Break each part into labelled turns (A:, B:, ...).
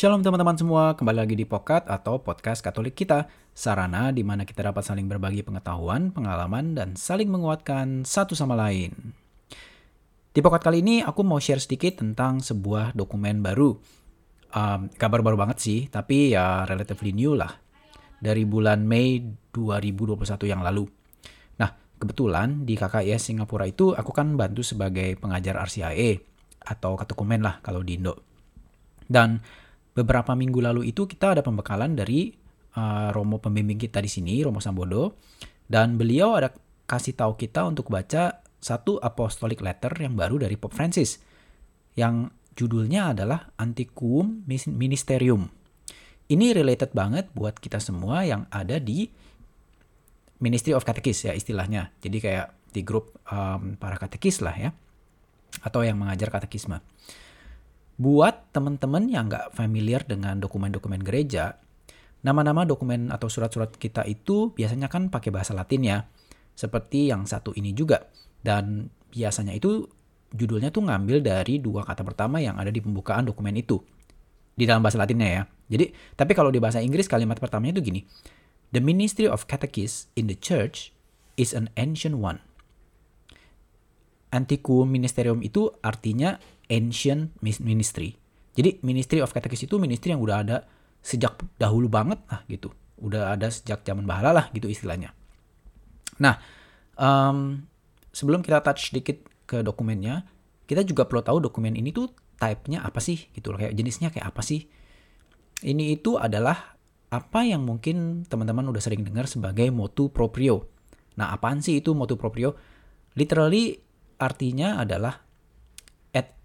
A: Shalom teman-teman semua, kembali lagi di Pokat atau Podcast Katolik kita, sarana di mana kita dapat saling berbagi pengetahuan, pengalaman, dan saling menguatkan satu sama lain. Di Pokat kali ini aku mau share sedikit tentang sebuah dokumen baru. Um, kabar baru banget sih, tapi ya relatively new lah. Dari bulan Mei 2021 yang lalu. Nah, kebetulan di KKIS Singapura itu aku kan bantu sebagai pengajar RCIA atau ketekumen lah kalau di Indo. Dan beberapa minggu lalu itu kita ada pembekalan dari uh, Romo pembimbing kita di sini, Romo Sambodo, dan beliau ada kasih tahu kita untuk baca satu apostolic letter yang baru dari Pope Francis, yang judulnya adalah Antiquum Ministerium. Ini related banget buat kita semua yang ada di Ministry of Catechis ya istilahnya. Jadi kayak di grup um, para katekis lah ya, atau yang mengajar katekisme. Buat teman-teman yang nggak familiar dengan dokumen-dokumen gereja, nama-nama dokumen atau surat-surat kita itu biasanya kan pakai bahasa Latin ya, seperti yang satu ini juga. Dan biasanya itu judulnya tuh ngambil dari dua kata pertama yang ada di pembukaan dokumen itu. Di dalam bahasa Latinnya ya. Jadi, tapi kalau di bahasa Inggris kalimat pertamanya itu gini. The ministry of catechists in the church is an ancient one. Antiquum ministerium itu artinya ancient ministry. Jadi ministry of catechist itu ministry yang udah ada sejak dahulu banget lah gitu. Udah ada sejak zaman bahala lah gitu istilahnya. Nah, um, sebelum kita touch sedikit ke dokumennya, kita juga perlu tahu dokumen ini tuh type-nya apa sih gitu loh. Kayak jenisnya kayak apa sih. Ini itu adalah apa yang mungkin teman-teman udah sering dengar sebagai motu proprio. Nah, apaan sih itu motu proprio? Literally artinya adalah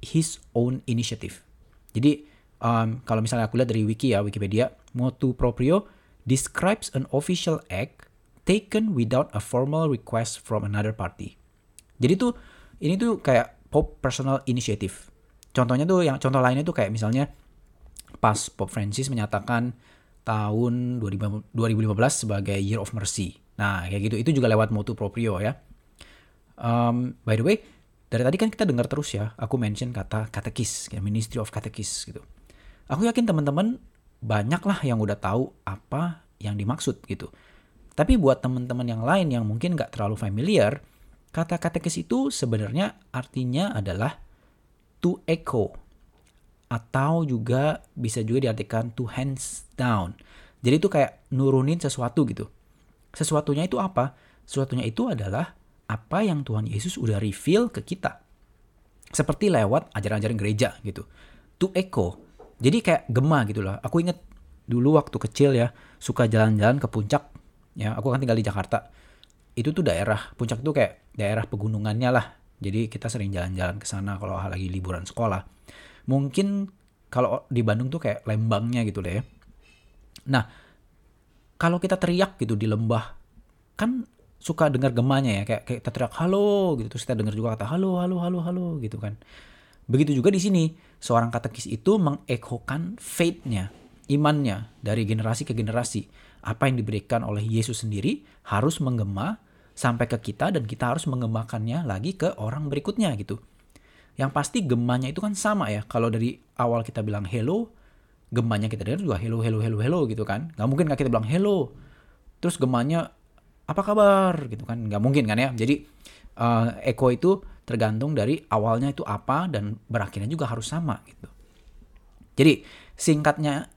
A: his own initiative. Jadi um, kalau misalnya aku lihat dari wiki ya Wikipedia, motu proprio describes an official act taken without a formal request from another party. Jadi tuh ini tuh kayak Pope personal initiative. Contohnya tuh yang contoh lainnya tuh kayak misalnya pas Pope Francis menyatakan tahun 2015 sebagai Year of Mercy. Nah, kayak gitu. Itu juga lewat motu proprio ya. Um, by the way, dari tadi kan kita dengar terus ya, aku mention kata katekis, ya, Ministry of Catechis gitu. Aku yakin teman-teman banyak lah yang udah tahu apa yang dimaksud gitu. Tapi buat teman-teman yang lain yang mungkin nggak terlalu familiar, kata katekis itu sebenarnya artinya adalah to echo atau juga bisa juga diartikan to hands down. Jadi itu kayak nurunin sesuatu gitu. Sesuatunya itu apa? Sesuatunya itu adalah apa yang Tuhan Yesus udah reveal ke kita. Seperti lewat ajaran-ajaran gereja gitu. To echo. Jadi kayak gema gitu loh. Aku inget dulu waktu kecil ya, suka jalan-jalan ke puncak. Ya, aku kan tinggal di Jakarta. Itu tuh daerah, puncak tuh kayak daerah pegunungannya lah. Jadi kita sering jalan-jalan ke sana kalau lagi liburan sekolah. Mungkin kalau di Bandung tuh kayak lembangnya gitu deh. Nah, kalau kita teriak gitu di lembah, kan suka dengar gemanya ya kayak, kayak teriak halo gitu. Terus kita dengar juga kata halo halo halo halo gitu kan. Begitu juga di sini seorang katekis itu mengekokan faith-nya imannya dari generasi ke generasi. Apa yang diberikan oleh Yesus sendiri harus menggema sampai ke kita dan kita harus mengemakannya lagi ke orang berikutnya gitu. Yang pasti gemanya itu kan sama ya. Kalau dari awal kita bilang hello gemanya kita dengar juga hello hello hello hello gitu kan. Nggak mungkin nggak kita bilang hello. Terus gemanya apa kabar? Gitu kan. Nggak mungkin kan ya. Jadi uh, Eko itu tergantung dari awalnya itu apa dan berakhirnya juga harus sama gitu. Jadi singkatnya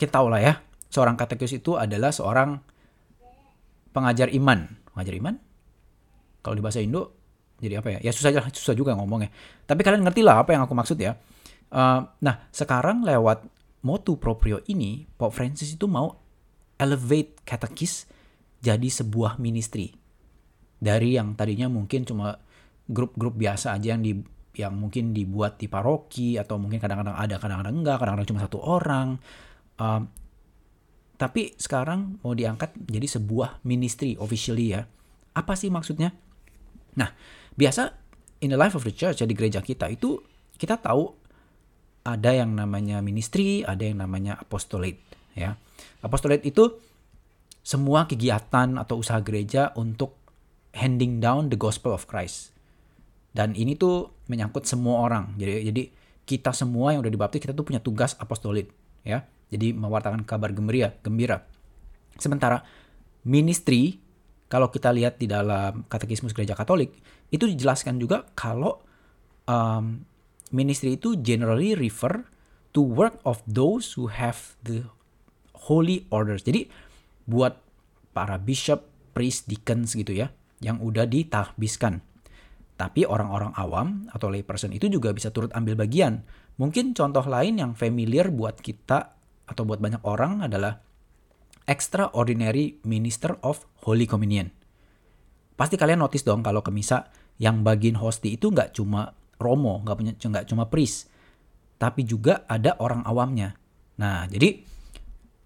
A: kita tahu lah ya seorang katekis itu adalah seorang pengajar iman. Pengajar iman? Kalau di bahasa Indo jadi apa ya? Ya susah susah juga ngomongnya. Tapi kalian ngerti lah apa yang aku maksud ya. Uh, nah sekarang lewat motu proprio ini Pope Francis itu mau elevate katekis jadi sebuah ministry. Dari yang tadinya mungkin cuma grup-grup biasa aja yang di yang mungkin dibuat di paroki atau mungkin kadang-kadang ada, kadang-kadang enggak, kadang-kadang cuma satu orang. Um, tapi sekarang mau diangkat jadi sebuah ministry officially ya. Apa sih maksudnya? Nah, biasa in the life of the church ya di gereja kita itu kita tahu ada yang namanya ministry, ada yang namanya apostolate ya. Apostolate itu semua kegiatan atau usaha gereja untuk handing down the gospel of Christ. Dan ini tuh menyangkut semua orang. Jadi jadi kita semua yang udah dibaptis kita tuh punya tugas apostolit ya. Jadi mewartakan kabar gembira, gembira. Sementara ministry kalau kita lihat di dalam katekismus gereja Katolik itu dijelaskan juga kalau um, ministry itu generally refer to work of those who have the holy orders. Jadi buat para bishop, priest, deacons gitu ya yang udah ditahbiskan. Tapi orang-orang awam atau lay person itu juga bisa turut ambil bagian. Mungkin contoh lain yang familiar buat kita atau buat banyak orang adalah extraordinary minister of Holy Communion. Pasti kalian notice dong kalau ke misa yang bagian hosti itu nggak cuma romo, nggak punya nggak cuma priest, tapi juga ada orang awamnya. Nah, jadi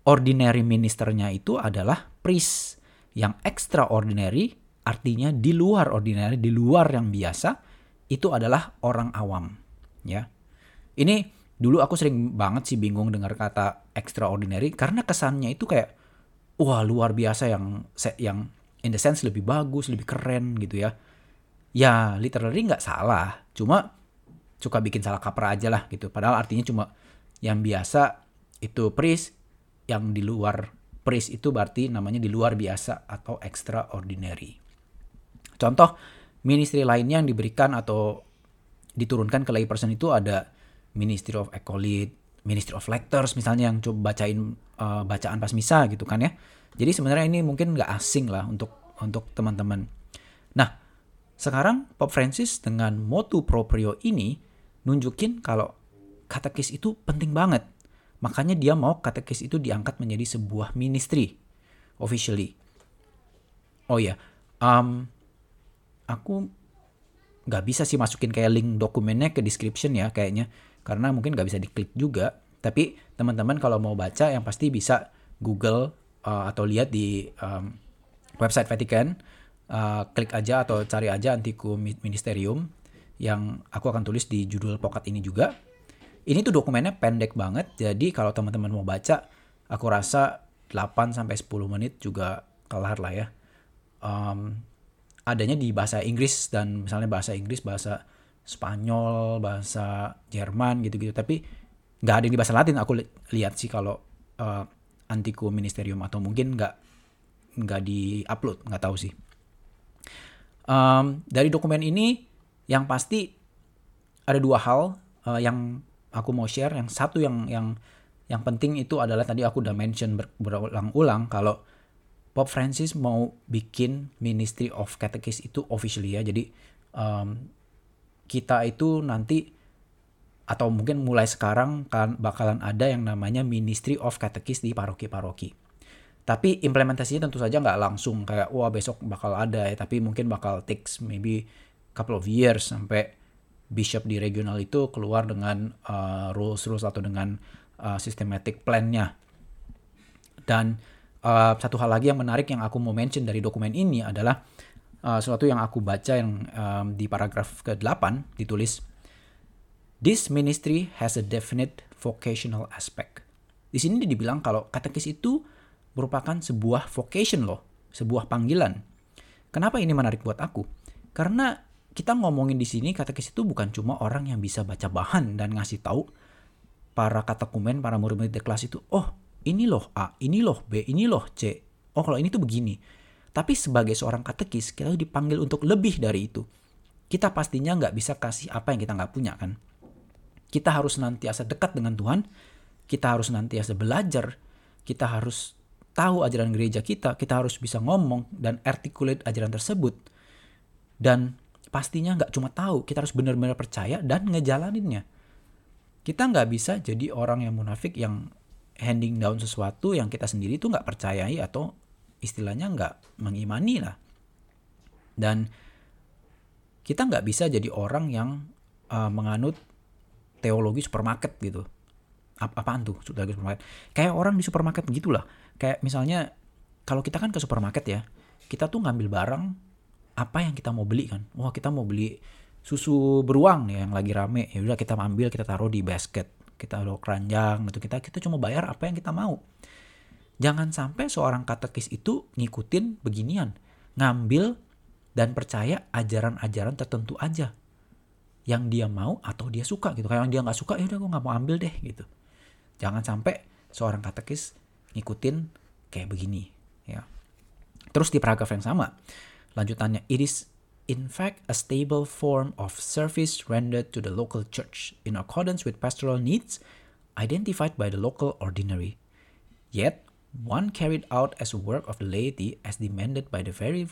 A: ordinary ministernya itu adalah priest yang extraordinary artinya di luar ordinary, di luar yang biasa, itu adalah orang awam. Ya, ini dulu aku sering banget sih bingung dengar kata extraordinary karena kesannya itu kayak wah luar biasa yang yang in the sense lebih bagus, lebih keren gitu ya. Ya literally nggak salah, cuma suka bikin salah kaprah aja lah gitu. Padahal artinya cuma yang biasa itu priest, yang di luar priest itu berarti namanya di luar biasa atau extraordinary. Contoh ministry lainnya yang diberikan atau diturunkan ke layperson itu ada Ministry of Acolyte, Ministry of Lectors misalnya yang coba bacain uh, bacaan pas misa gitu kan ya. Jadi sebenarnya ini mungkin nggak asing lah untuk untuk teman-teman. Nah, sekarang Pope Francis dengan motu proprio ini nunjukin kalau katekis itu penting banget. Makanya dia mau katekis itu diangkat menjadi sebuah ministry officially. Oh ya, um, aku nggak bisa sih masukin kayak link dokumennya ke description ya kayaknya. Karena mungkin nggak bisa diklik juga. Tapi teman-teman kalau mau baca yang pasti bisa Google uh, atau lihat di um, website Vatican. Uh, klik aja atau cari aja Antiku Ministerium yang aku akan tulis di judul pokat ini juga ini tuh dokumennya pendek banget jadi kalau teman-teman mau baca aku rasa 8 sampai 10 menit juga kelar lah ya um, adanya di bahasa Inggris dan misalnya bahasa Inggris, bahasa Spanyol, bahasa Jerman gitu-gitu. Tapi nggak ada yang di bahasa Latin aku li lihat sih kalau uh, Antiku Ministerium atau mungkin nggak nggak di upload nggak tahu sih. Um, dari dokumen ini yang pasti ada dua hal uh, yang aku mau share. Yang satu yang yang yang penting itu adalah tadi aku udah mention berulang-ulang kalau Pope Francis mau bikin Ministry of Catechist itu officially ya. Jadi um, kita itu nanti atau mungkin mulai sekarang kan bakalan ada yang namanya Ministry of Catechist di paroki-paroki. Tapi implementasinya tentu saja nggak langsung kayak wah besok bakal ada ya, tapi mungkin bakal takes maybe couple of years sampai bishop di regional itu keluar dengan uh, rules-rules atau dengan uh, systematic plan-nya. Dan uh, satu hal lagi yang menarik yang aku mau mention dari dokumen ini adalah uh, sesuatu yang aku baca yang um, di paragraf ke-8 ditulis This ministry has a definite vocational aspect. Di sini dibilang kalau katekis itu merupakan sebuah vocation loh, sebuah panggilan. Kenapa ini menarik buat aku? Karena kita ngomongin di sini katekis itu bukan cuma orang yang bisa baca bahan dan ngasih tahu para katekumen, para murid-murid kelas itu, oh ini loh A, ini loh B, ini loh C. Oh kalau ini tuh begini. Tapi sebagai seorang katekis, kita dipanggil untuk lebih dari itu. Kita pastinya nggak bisa kasih apa yang kita nggak punya kan. Kita harus nantiasa dekat dengan Tuhan. Kita harus nantiasa belajar. Kita harus tahu ajaran gereja kita. Kita harus bisa ngomong dan articulate ajaran tersebut. Dan pastinya nggak cuma tahu, kita harus benar-benar percaya dan ngejalaninnya. Kita nggak bisa jadi orang yang munafik yang handing down sesuatu yang kita sendiri tuh nggak percayai atau istilahnya nggak mengimani lah. Dan kita nggak bisa jadi orang yang uh, menganut teologi supermarket gitu. Ap apaan tuh teologi supermarket? Kayak orang di supermarket gitulah. Kayak misalnya kalau kita kan ke supermarket ya, kita tuh ngambil barang apa yang kita mau beli kan. Wah kita mau beli susu beruang nih yang lagi rame. Ya udah kita ambil kita taruh di basket. Kita udah keranjang gitu. Kita kita cuma bayar apa yang kita mau. Jangan sampai seorang katekis itu ngikutin beginian. Ngambil dan percaya ajaran-ajaran tertentu aja. Yang dia mau atau dia suka gitu. Kayak yang dia nggak suka ya udah gue nggak mau ambil deh gitu. Jangan sampai seorang katekis ngikutin kayak begini ya. Terus di paragraf yang sama, lanjutannya it is in fact a stable form of service rendered to the local church in accordance with pastoral needs identified by the local ordinary. Yet, one carried out as a work of the laity as demanded by the very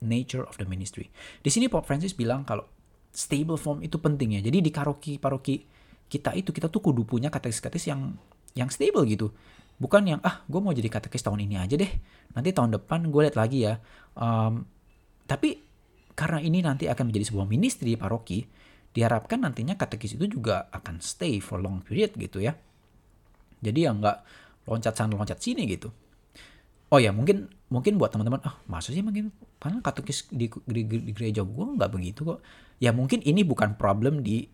A: nature of the ministry. Di sini Pope Francis bilang kalau stable form itu penting ya. Jadi di paroki-paroki kita itu kita tuh kudu punya katekis-katekis yang yang stable gitu. Bukan yang ah gue mau jadi katekis tahun ini aja deh. Nanti tahun depan gue lihat lagi ya. Um, tapi karena ini nanti akan menjadi sebuah ministry paroki, diharapkan nantinya katekis itu juga akan stay for long period gitu ya. Jadi yang nggak loncat sana loncat sini gitu. Oh ya mungkin mungkin buat teman-teman ah sih mungkin karena katekis di, di, di gereja gue nggak begitu kok. Ya mungkin ini bukan problem di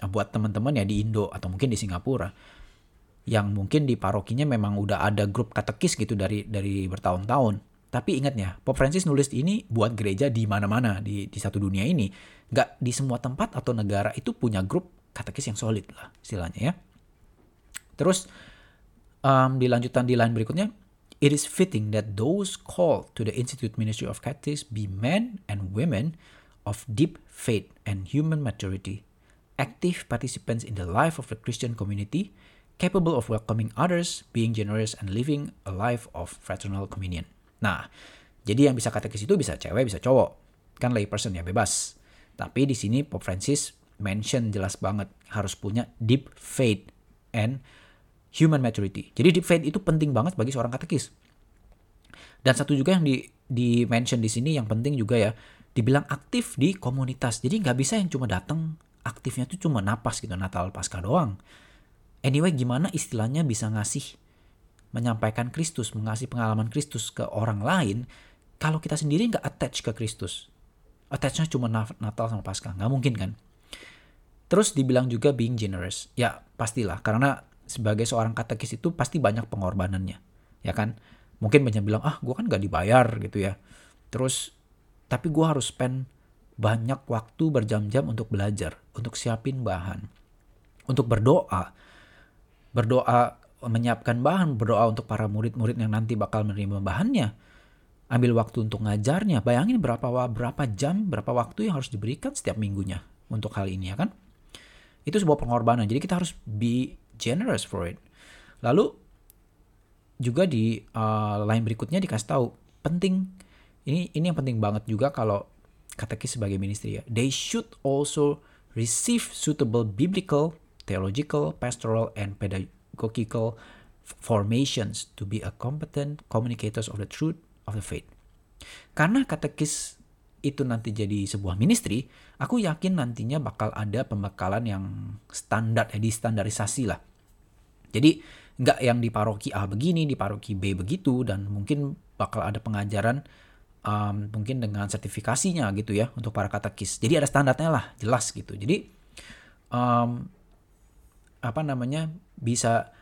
A: buat teman-teman ya di Indo atau mungkin di Singapura yang mungkin di parokinya memang udah ada grup katekis gitu dari dari bertahun-tahun. Tapi ingat ya, Pope Francis nulis ini buat gereja di mana-mana di di satu dunia ini. Nggak di semua tempat atau negara itu punya grup katekis yang solid lah istilahnya ya. Terus um, di lanjutan di line berikutnya, it is fitting that those called to the Institute Ministry of Catechists be men and women of deep faith and human maturity, active participants in the life of the Christian community, capable of welcoming others, being generous, and living a life of fraternal communion. Nah, jadi yang bisa katekis itu bisa cewek, bisa cowok. Kan lay person ya, bebas. Tapi di sini Pope Francis mention jelas banget harus punya deep faith and human maturity. Jadi deep faith itu penting banget bagi seorang katekis. Dan satu juga yang di di mention di sini yang penting juga ya, dibilang aktif di komunitas. Jadi nggak bisa yang cuma datang aktifnya tuh cuma napas gitu Natal Pasca doang. Anyway, gimana istilahnya bisa ngasih menyampaikan Kristus, mengasih pengalaman Kristus ke orang lain, kalau kita sendiri nggak attach ke Kristus. Attachnya cuma Natal sama Paskah, nggak mungkin kan? Terus dibilang juga being generous. Ya pastilah, karena sebagai seorang katekis itu pasti banyak pengorbanannya. Ya kan? Mungkin banyak bilang, ah gue kan nggak dibayar gitu ya. Terus, tapi gue harus spend banyak waktu berjam-jam untuk belajar, untuk siapin bahan, untuk berdoa. Berdoa menyiapkan bahan, berdoa untuk para murid-murid yang nanti bakal menerima bahannya. Ambil waktu untuk ngajarnya. Bayangin berapa berapa jam, berapa waktu yang harus diberikan setiap minggunya untuk hal ini ya kan? Itu sebuah pengorbanan. Jadi kita harus be generous for it. Lalu juga di uh, line berikutnya dikasih tahu penting ini ini yang penting banget juga kalau katekis sebagai ministry ya. They should also receive suitable biblical, theological, pastoral, and pedagogical formations to be a competent communicators of the truth of the faith. Karena katekis itu nanti jadi sebuah ministry, aku yakin nantinya bakal ada pembekalan yang standar, ya, distandarisasi lah. Jadi nggak yang di paroki A begini, di paroki B begitu, dan mungkin bakal ada pengajaran um, mungkin dengan sertifikasinya gitu ya untuk para katekis. Jadi ada standarnya lah, jelas gitu. Jadi um, apa namanya bisa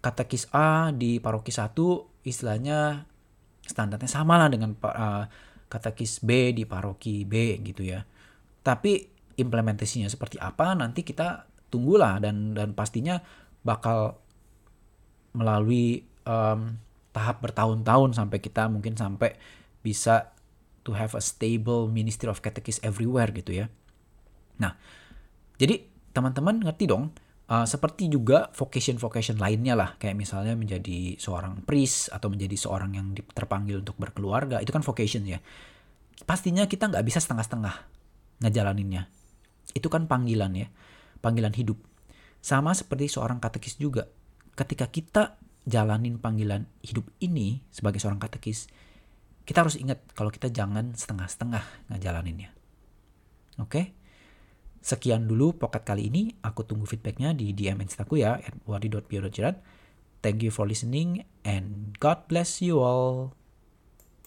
A: katekis A di paroki satu istilahnya standarnya sama lah dengan uh, katekis B di paroki B gitu ya. Tapi implementasinya seperti apa nanti kita tunggulah dan dan pastinya bakal melalui um, tahap bertahun-tahun sampai kita mungkin sampai bisa to have a stable ministry of catechist everywhere gitu ya. Nah, jadi teman-teman ngerti dong Uh, seperti juga vocation-vocation lainnya lah, kayak misalnya menjadi seorang priest atau menjadi seorang yang terpanggil untuk berkeluarga, itu kan vocation ya. Pastinya kita nggak bisa setengah-setengah ngejalaninnya. Itu kan panggilan ya, panggilan hidup. Sama seperti seorang katekis juga. Ketika kita jalanin panggilan hidup ini sebagai seorang katekis, kita harus ingat kalau kita jangan setengah-setengah ngejalaninnya. Oke? Okay? Sekian dulu pocket kali ini. Aku tunggu feedbacknya di DM Instaku ya, at wadi.bio.jerat. Thank you for listening and God bless you all.